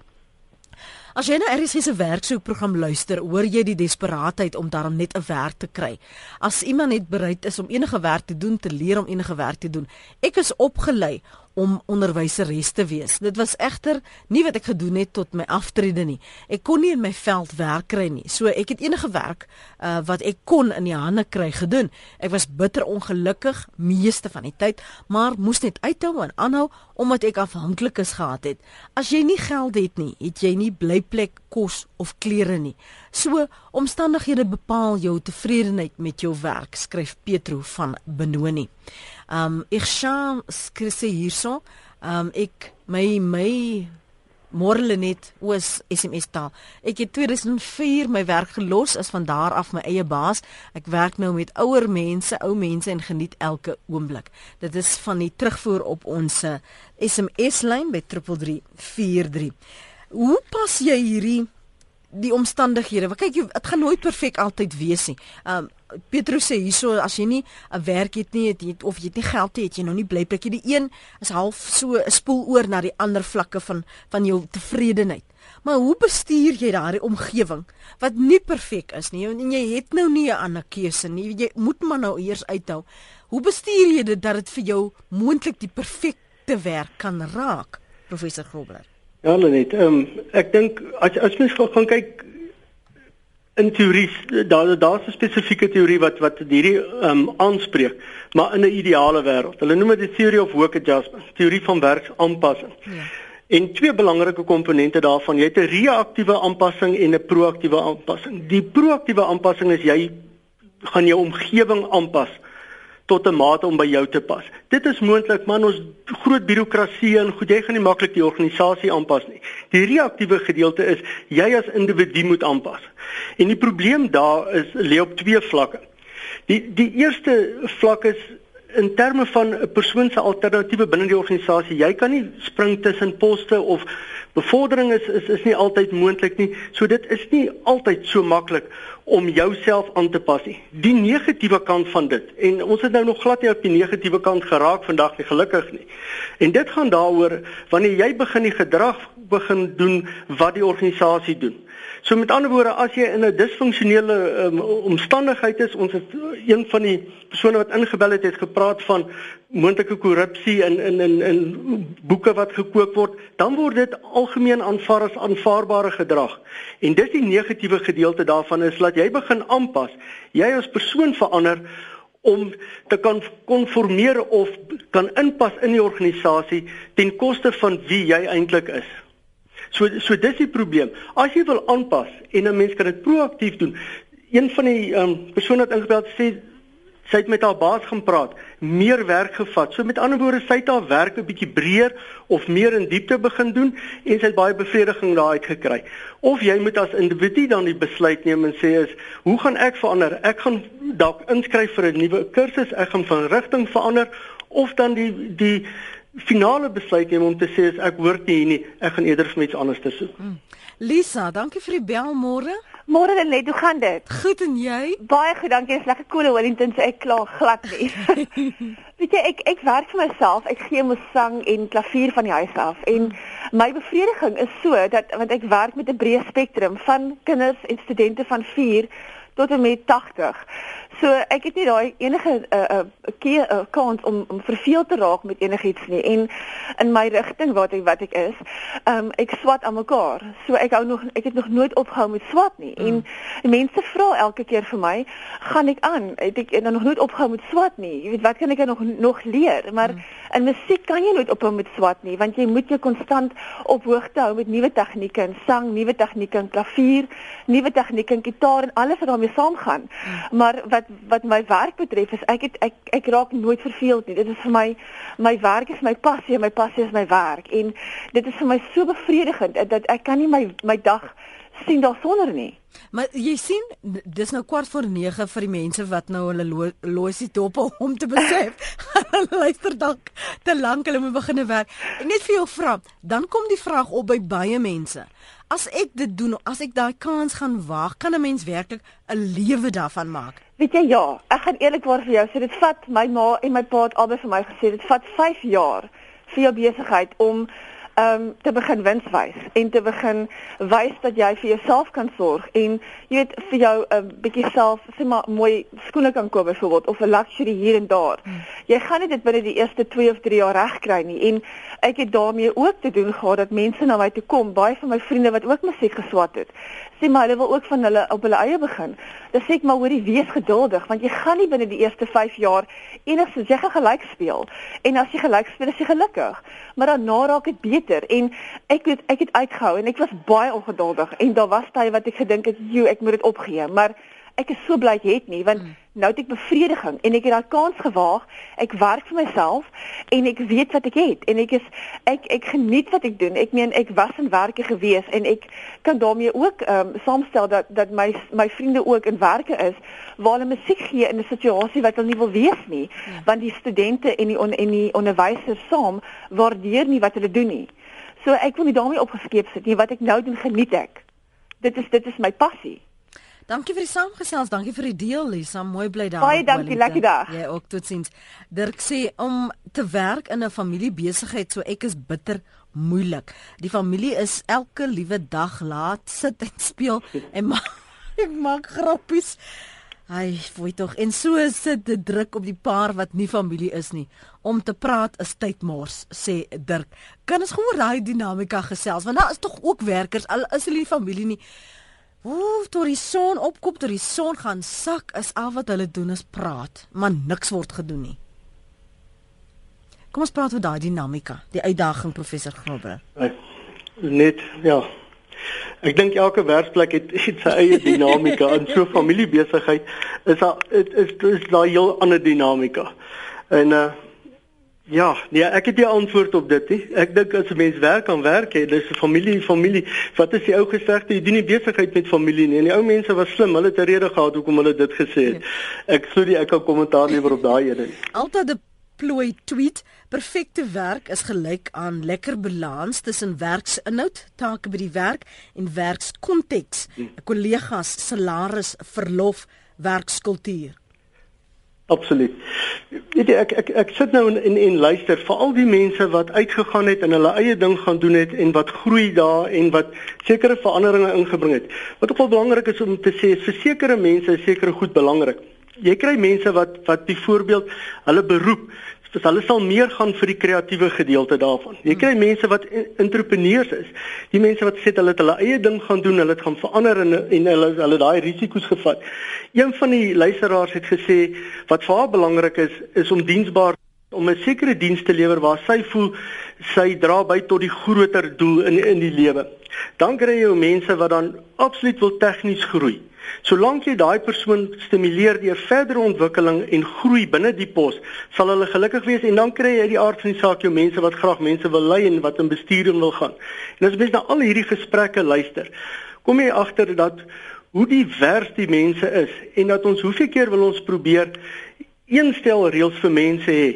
As jy na RSG se werksoekprogram luister, hoor jy die desperaatheid om daarom net 'n werk te kry. As iemand net bereid is om enige werk te doen, te leer om enige werk te doen. Ek is opgelei om onderwyseres te wees. Dit was egter nie wat ek gedoen het tot my aftrede nie. Ek kon nie in my veld werk kry nie. So ek het enige werk uh, wat ek kon in die hande kry gedoen. Ek was bitter ongelukkig meeste van die tyd, maar moes net uithou en aanhou omdat ek afhanklik is gehad het. As jy nie geld het nie, het jy nie blyplek, kos of klere nie. So omstandighede bepaal jou tevredenheid met jou werk, skryf Petro van Benoni. Um ek sien skryse hierso. Um ek my my môre net was SMS taal. Ek het 2004 my werk gelos as van daar af my eie baas. Ek werk nou met ouer mense, ou mense en geniet elke oomblik. Dit is van die terugvoer op ons SMS lyn by 3343. Hoe pas jy hierdie die omstandighede. Want kyk, dit gaan nooit perfek altyd wees nie. Um Petrus sê hierso as jy nie 'n werk het nie, het jy of jy het nie geld het, jy nou nie bly plek jy die een is half so 'n spoel oor na die ander vlakke van van jou tevredenheid. Maar hoe bestuur jy daardie omgewing wat nie perfek is nie en jy het nou nie 'n ander keuse nie. Jy moet maar nou eers uithou. Hoe bestuur jy dit dat dit vir jou moontlik die perfekte werk kan raak? Professor Grobler. Ja, net. Ehm um, ek dink as as mens gaan kyk in teorie daar daar's 'n spesifieke teorie wat wat hierdie ehm um, aanspreek, maar in 'n ideale wêreld. Hulle noem dit die theory of work adjustment, teorie van werksaanpassing. Ja. En twee belangrike komponente daarvan, jy het 'n reaktiewe aanpassing en 'n proaktiewe aanpassing. Die proaktiewe aanpassing is jy gaan jou omgewing aanpas tot 'n mate om by jou te pas. Dit is moontlik, man, ons groot birokrasie en goed, jy gaan nie maklik die organisasie aanpas nie. Die reaktiewe gedeelte is jy as individu moet aanpas. En die probleem daar is lê op twee vlakke. Die die eerste vlak is in terme van 'n persoon se alternatiewe binne die organisasie. Jy kan nie spring tussen poste of bevordering is is is nie altyd moontlik nie. So dit is nie altyd so maklik om jouself aan te pas nie. Die negatiewe kant van dit en ons het nou nog glad nie op die negatiewe kant geraak vandag nie gelukkig nie. En dit gaan daaroor wanneer jy begin die gedrag begin doen wat die organisasie doen So met ander woorde, as jy in 'n disfunksionele um, omstandigheid is, ons het een van die persone wat ingebel het, het gepraat van moontlike korrupsie in in in in boeke wat gekook word, dan word dit algemeen aanvaar as aanvaarbare gedrag. En dis die negatiewe gedeelte daarvan is dat jy begin aanpas. Jy as persoon verander om te kan konformeer of kan inpas in die organisasie ten koste van wie jy eintlik is. So so dis die probleem. As jy wil aanpas en 'n mens kan dit proaktief doen. Een van die ehm um, persone wat ingebel het sê sy het met haar baas gaan praat, meer werk gevat. So met ander woorde, sy het haar werk 'n bietjie breër of meer in diepte begin doen en sy het baie bevrediging daaruit gekry. Of jy moet as individu dan die besluit neem en sê is, hoe gaan ek verander? Ek gaan dalk inskryf vir 'n nuwe kursus, ek gaan van rigting verander of dan die die finale besluit neem om te sê as ek hoort nie hier nie, ek gaan eerder vir iets anders te soek. Hmm. Lisa, dankie vir die bel môre. Môre dan net, hoe gaan dit? Goed en jy? Baie goed, dankie. Dis lekker koel in Wellington, so ek kla glad nie. Weet jy, ek ek werk vir myself. Ek gee mos sang en klavier van die huis af en my bevrediging is so dat want ek werk met 'n breë spektrum van kinders en studente van 4 tot en met 80. So ek het nie daai enige 'n uh, uh, kans om om verveel te raak met enigiets nie en in my rigting wat ek wat ek is, ehm um, ek swat aan mekaar. So ek hou nog ek het nog nooit opgehou met swat nie. Mm. En mense vra elke keer vir my, gaan ek aan? Het ek dan nog nooit opgehou met swat nie? Jy weet wat kan ek nog nog leer? Maar mm. in musiek kan jy nooit ophou met swat nie, want jy moet jou konstant op hoogte hou met nuwe tegnieke in sang, nuwe tegnieke in klavier, nuwe tegnieke in gitaar en alles wat daarmee saamgaan. Mm. Maar wat wat my werk betref is ek het ek ek raak nooit verveeld nie. Dit is vir my my werk is my passie, my passie is my werk en dit is vir my so bevredigend dat ek kan nie my my dag sien daarsonder nie. Maar jy sien, dis nou kwart voor 9 vir die mense wat nou hulle lo losie dop om te besef. Luister dalk te lank hulle moet begine werk. Ek net vir jou vra, dan kom die vraag op by baie mense as ek dit doen, as ek daai kans gaan waag, kan 'n mens werklik 'n lewe daarvan maak. Weet jy ja, ek gaan eerlikwaar vir jou sê dit vat my ma en my pa het albei vir my gesê dit vat 5 jaar vir jou besigheid om um te begin wins wys en te begin wys dat jy vir jouself kan sorg en jy weet vir jou 'n uh, bietjie self sê maar mooi skoene kan koop byvoorbeeld of 'n luxury hier en daar. Hmm. Jy gaan nie dit binne die eerste 2 of 3 jaar regkry nie en ek het daarmee ook te doen gehad dat mense na my toe kom, baie van my vriende wat ook musiek geswat het sê maar hulle wil ook van hulle op hulle eie begin. Dan sê ek maar hoorie wees geduldig want jy gaan nie binne die eerste 5 jaar enigsins jy gaan gelyk speel. En as jy gelyk speel, is jy gelukkig. Maar daarna raak dit beter en ek weet ek het uitgehou en ek was baie ongeduldig en daar was tye wat ek gedink het, "Jo, ek moet dit opgee." Maar ek is so bly jy het nie want mm. nou het ek bevrediging en ek het daai kans gewaag. Ek werk vir myself en ek weet wat ek het en ek is ek ek geniet wat ek doen. Ek meen ek was in werke gewees en ek kan daarmee ook ehm um, saamstel dat dat my my vriende ook in werke is waar hulle musiek gee in 'n situasie wat hulle nie wil wees nie mm. want die studente en die on, en die onderwysers saam waardeer nie wat hulle doen nie. So ek wil nie daarmee opgeskeep sit nie. Wat ek nou doen geniet ek. Dit is dit is my passie. Dankie vir die saamgesels, dankie vir die deel Lisa, mooi bly daar. Baie dankie, lekker dag. Ja, ook totsiens. Dirk sê om te werk in 'n familiebesigheid so ek is bitter moeilik. Die familie is elke liewe dag laat sit en speel en maak ek maak grappies. Ai, voel tog en so sit dit druk op die paar wat nie familie is nie. Om te praat is tydmors, sê Dirk. Kan ons gewoon daai dinamika gesels want daar is tog ook werkers al is hulle nie familie nie. Ooh, toe die son opkom, toe die son gaan sak, is al wat hulle doen is praat, maar niks word gedoen nie. Kom ons praat oor daai dinamika, die uitdaging professor Grobber. Net ja. Ek dink elke werksplek het iets sy eie dinamika en so familiebesigheid is daar is is daar 'n heel ander dinamika. En uh Ja, nee, ek het die antwoord op dit. He. Ek dink as 'n mens werk aan werk, hè, dis 'n familie, familie. Wat is die ou gesegde? Jy doen nie besigheid met familie nie. En die ou mense was slim. Hulle het 'n rede gehad hoekom hulle dit gesê het. Ja. Ek sou die ek kan kommentaar lewer op daai ene. Altyd 'n plooi tweet. Perfekte werk is gelyk aan lekker balans tussen werksinhoud, take by die werk en werkskonteks. 'n hm. Kollegas, salaris, verlof, werkskultuur. Absoluut. Weet jy ek ek ek sit nou en en, en luister vir al die mense wat uitgegaan het en hulle eie ding gaan doen het en wat groei daar en wat sekere veranderinge ingebring het. Wat ook wel belangrik is om te sê, vir sekere mense is sekere goed belangrik. Jy kry mense wat wat byvoorbeeld hulle beroep dis hulle sal meer gaan vir die kreatiewe gedeelte daarvan. Jy kry mense wat entrepreneurs is. Die mense wat sê hulle het hulle eie ding gaan doen, hulle het gaan verander en en hulle hulle daai risiko's gevat. Een van die luisteraars het gesê wat vir haar belangrik is is om diensbaar om 'n sekere diens te lewer waar sy voel sy dra by tot die groter doel in in die lewe. Dan kry jy mense wat dan absoluut wil tegnies groei. Solank jy daai persoon stimuleer deur verdere ontwikkeling en groei binne die pos, sal hulle gelukkig wees en dan kry jy die aard van die saak jou mense wat graag mense wil lei en wat in bestuuring wil gaan. En as mens na al hierdie gesprekke luister, kom jy agter dat hoe divers die mense is en dat ons hoeveel keer wil ons probeer een stel reëls vir mense hê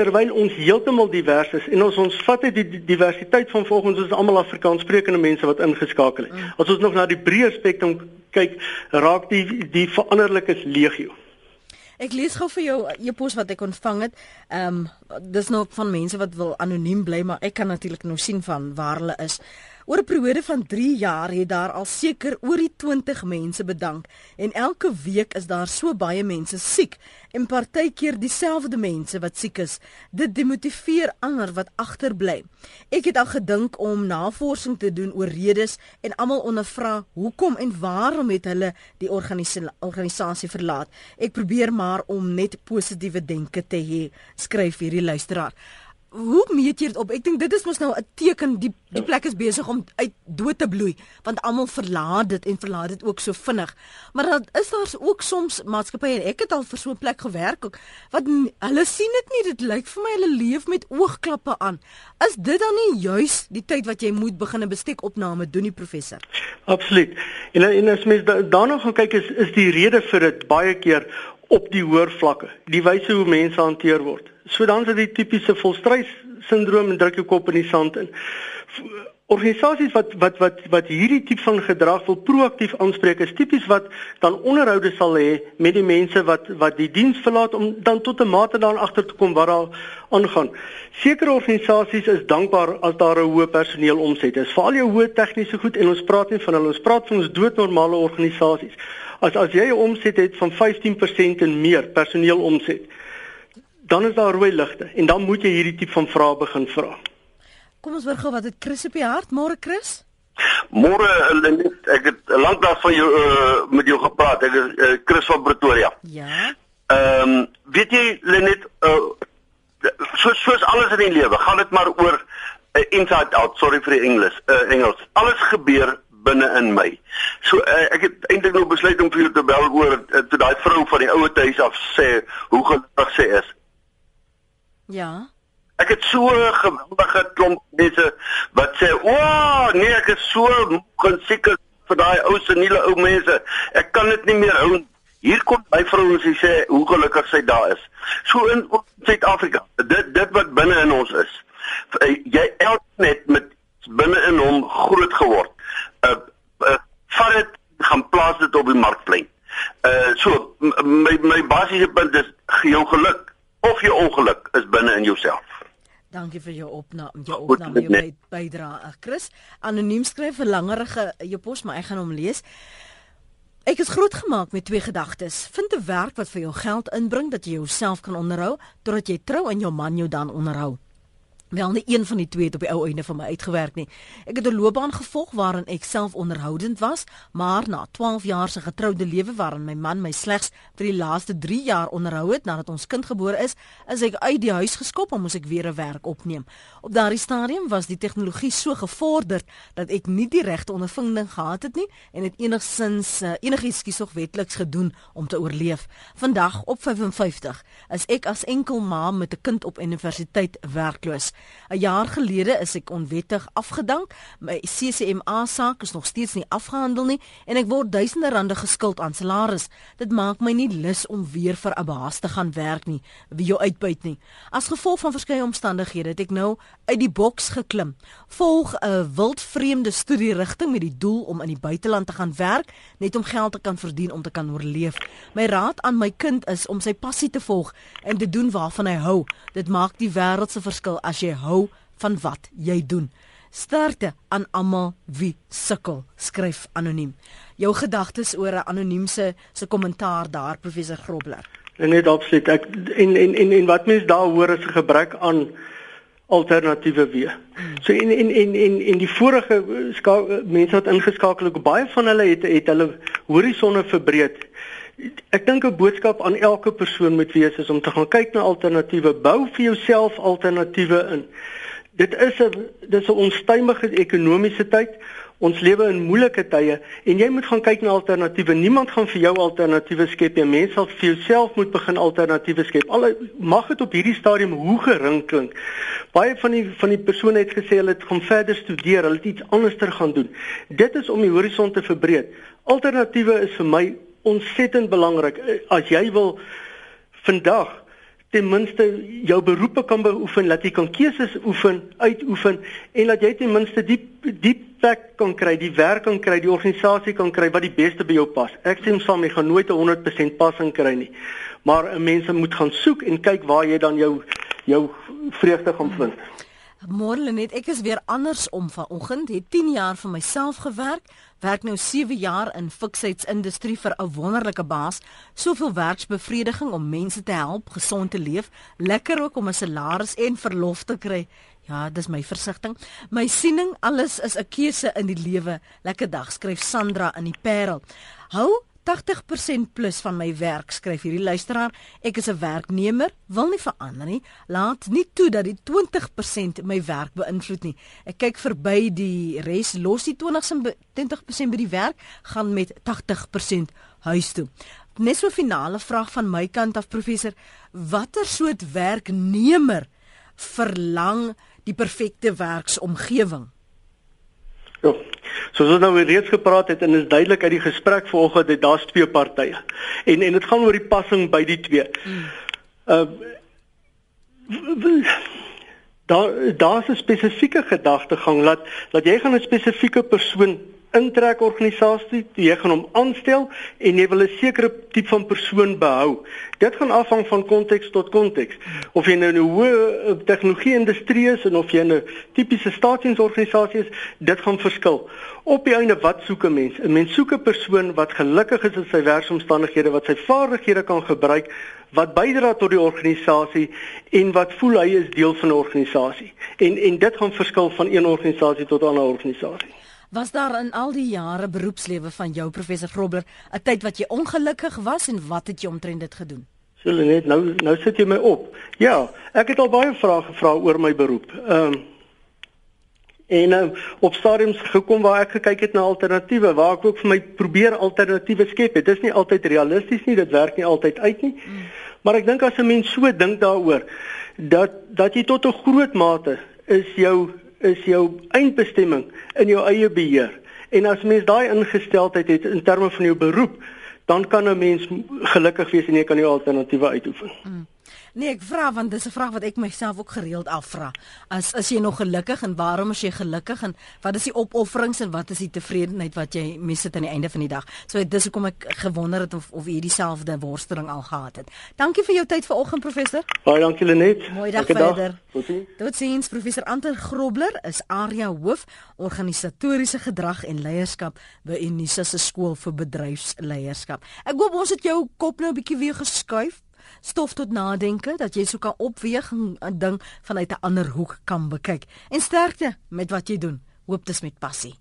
terwyl ons heeltemal divers is en ons ons vat uit die diversiteit van volgens ons almal Afrikaanssprekende mense wat ingeskakel het. Mm. As ons nog na die breë spektrum kyk, raak die die veranderlikes legio. Ek lees gou vir jou e-pos wat ek ontvang het. Ehm um, dis nog van mense wat wil anoniem bly, maar ek kan natuurlik nou sien van waar hulle is. Oor 'n periode van 3 jaar het daar al seker oor die 20 mense bedank en elke week is daar so baie mense siek en partykeer dieselfde mense wat siek is. Dit demotiveer ander wat agterbly. Ek het al gedink om navorsing te doen oor redes en almal ondervra hoekom en waarom het hulle die organisasie verlaat. Ek probeer maar om net positiewe denke te hê, skryf hierdie luisteraar hoe meet jy dit op? Ek dink dit is mos nou 'n teken die die plek is besig om uit dood te bloei want almal verlaat dit en verlaat dit ook so vinnig. Maar dan is daar ook soms maatskappye en ek het al vir so 'n plek gewerk ook wat hulle sien dit nie dit lyk vir my hulle leef met oogklappe aan. Is dit dan nie juis die tyd wat jy moet begin 'n bestekopname doen die professor? Absoluut. En en as mens daarna gaan kyk is is die rede vir dit baie keer op die hoër vlakke. Die wyse hoe mense hanteer word. So dan is dit die tipiese volstrys sindroom en druk jou kop in die sand in. Organisasies wat wat wat wat hierdie tipe van gedrag wil proaktief aanspreek is tipies wat dan onderhoude sal hê met die mense wat wat die diens verlaat om dan tot 'n mate dan agter te kom wat daar aangaan. Sekere organisasies is dankbaar as daar 'n hoë personeelomset is. Veral jou hoë tegniese goed en ons praat nie van hulle ons praat van ons doodnormale organisasies. As as jy 'n omset het van 15% en meer personeelomset dan is daar rooi ligte en dan moet jy hierdie tipe van vrae begin vra. Kom ons hoor gou wat het Chris op die hart? Môre Chris? Môre Lenet, ek het lank daar van jou uh, met jou gepraat. Ek is uh, Chris van Pretoria. Ja. Ehm um, weet jy Lenet, uh, soos soos alles in die lewe, gaan dit maar oor uh, inside out. Sorry vir die Engels. Uh, Engels. Alles gebeur binne in my. So uh, ek het eintlik nou besluit om vir jou te bel oor uh, toe daai vrou van die ouete huis af sê hoe gelukkig sy is. Ja. Ek het so 'n geweldige klomp mense wat sê, "O, nee, ek is so geseker vir daai ou seniele ou mense. Ek kan dit nie meer hou." Hier kom my vrou en sy sê hoe gelukkig sy daar is. So in Suid-Afrika, dit dit wat binne in ons is. Eh, jy elk net met binne in hom groot geword. Uh, uh vat dit gaan plaas dit op die markplein. Uh so my my basiese punt is jou geluk of jou ongeluk is binne in jouself. Dankie vir jou opname, jou opname, jou bydrae. Chris, anoniem skryf 'n langerige jou pos, maar ek gaan hom lees. Ek is grootgemaak met twee gedagtes. Vind 'n werk wat vir jou geld inbring dat jy jouself kan onderhou totdat jy trou en jou man jou dan onderhou. Wel nie een van die twee het op die ou einde van my uitgewerk nie. Ek het 'n loopbaan gevolg waarin ek self onderhoudend was, maar na 12 jaar se getroude lewe waarin my man my slegs vir die laaste 3 jaar onderhou het nadat ons kind gebore is, is ek uit die huis geskop en moes ek weer 'n werk opneem. Op daardie stadium was die tegnologie so gevorderd dat ek nie die regte ondervinding gehad het nie en het enigsins uh, enigiets skiesog wetliks gedoen om te oorleef. Vandag op 55 is ek as enkel ma met 'n kind op universiteit werkloos. 'n Jaar gelede is ek onwettig afgedank. My CCMA saak is nog steeds nie afgehandel nie en ek word duisende rande geskuld aan salaris. Dit maak my nie lus om weer vir 'n baas te gaan werk nie, wie jou uitbuit nie. As gevolg van verskeie omstandighede het ek nou uit die boks geklim. Volg 'n wildvreemde studierigting met die doel om in die buiteland te gaan werk, net om geld te kan verdien om te kan oorleef. My raad aan my kind is om sy passie te volg en te doen waarvan hy hou. Dit maak die wêreld se verskil as jy hou van wat jy doen. Sterkte aan almal wie sukkel, skryf anoniem. Jou gedagtes oor 'n anoniem se kommentaar daar professor Grobler. Net absoluut. Ek en en en, en wat mense daar hoor is 'n gebrek aan alternatiewe weë. So en en en en en die vorige mense wat ingeskakel het, baie van hulle het het hulle horisonne verbreed. Ek dink 'n boodskap aan elke persoon moet wees is om te gaan kyk na alternatiewe, bou vir jouself alternatiewe in. Dit is 'n dis 'n onstuimige ekonomiese tyd. Ons lewe in moeilike tye en jy moet gaan kyk na alternatiewe. Niemand gaan vir jou alternatiewe skep nie. Mense sal vir jouself moet begin alternatiewe skep. Al mag dit op hierdie stadium hoe gering klink. Baie van die van die persone het gesê hulle het gaan verder studeer, hulle het iets anderster gaan doen. Dit is om die horison te verbreek. Alternatiewe is vir my ontsettend belangrik. As jy wil vandag ten minste jou beroepe kan beoefen, dat jy kan keuses oefen, uitoefen en dat jy ten minste die die plek kan kry, die werk kan kry, die organisasie kan kry wat die beste by jou pas. Ek sê saam jy gaan nooit 'n 100% passing kry nie. Maar mense moet gaan soek en kyk waar jy dan jou jou vreugde gaan vind. Hmm. Môre net, ek is weer andersom vanoggend. Het 10 jaar vir myself gewerk. Werk nou 7 jaar in fiksheidsindustrie vir 'n wonderlike baas. Soveel werksbevrediging om mense te help gesond te leef. Lekker ook om 'n salaris en verlof te kry. Ja, dis my versigtiging. My siening, alles is 'n keuse in die lewe. Lekker dag, skryf Sandra in die Parel. Hou 80% plus van my werk skryf hierdie luisteraar. Ek is 'n werknemer wil nie verander nie. Laat nie toe dat die 20% my werk beïnvloed nie. Ek kyk verby die res los die 20% by die werk gaan met 80% huis toe. Net so finale vraag van my kant af professor. Watter soort werknemer verlang die perfekte werksomgewing Ja. Soos ons nou reeds gepraat het en is duidelik uit die gesprek vanoggend dat daar's twee partye. En en dit gaan oor die passing by die twee. Uh daar daar's 'n spesifieke gedagtegang dat dat jy gaan 'n spesifieke persoon intrek organisasie, jy gaan hom aanstel en jy wil 'n sekere tipe van persoon behou. Dit gaan afhang van konteks tot konteks. Of jy nou in 'n hoë eh, tegnologie industrie is en of jy 'n tipiese staatsdiensorganisasie is, dit gaan verskil. Op die einde wat soek 'n mens? 'n Mens soek 'n persoon wat gelukkig is in sy werksomstandighede, wat sy vaardighede kan gebruik, wat bydra tot die organisasie en wat voel hy is deel van 'n organisasie. En en dit gaan verskil van een organisasie tot 'n ander organisasie. Was daar in al die jare beroepslewe van jou professor Grobler 'n tyd wat jy ongelukkig was en wat het jy omtrent dit gedoen? Sule net nou nou sit jy my op. Ja, ek het al baie vrae gevra oor my beroep. Ehm um, en uh, op stadiums gekom waar ek gekyk het na alternatiewe waar ek ook vir my probeer alternatiewe skep. Dit is nie altyd realisties nie, dit werk nie altyd uit nie. Mm. Maar ek dink as 'n mens so dink daaroor dat dat jy tot 'n groot mate is jou is jou eindbestemming in jou eie beheer. En as mens daai ingesteldheid het in terme van jou beroep, dan kan 'n mens gelukkig wees en jy kan jou alternatiewe uitoefen. Mm. Nee, ek vra want dis 'n vraag wat ek myself ook gereeld afvra. As is jy nog gelukkig en waarom is jy gelukkig en wat is die opofferings en wat is die tevredenheid wat jy mis het aan die einde van die dag? So dis hoekom ek gewonder het of of jy dieselfde worsteling al gehad het. Dankie vir jou tyd vanoggend professor. Baie dankie Lenet. Mooi dag verder. Totsiens professor Anton Grobler is area hoof organisatoriese gedrag en leierskap by Unisa se skool vir bedryfsleierskap. Ek hoop ons het jou kop nou 'n bietjie weer geskuif stof tot nadenke dat jy so kan opweeg en 'n ding vanuit 'n ander hoek kan bekyk. En sterkte met wat jy doen. Hoop dit is met passie.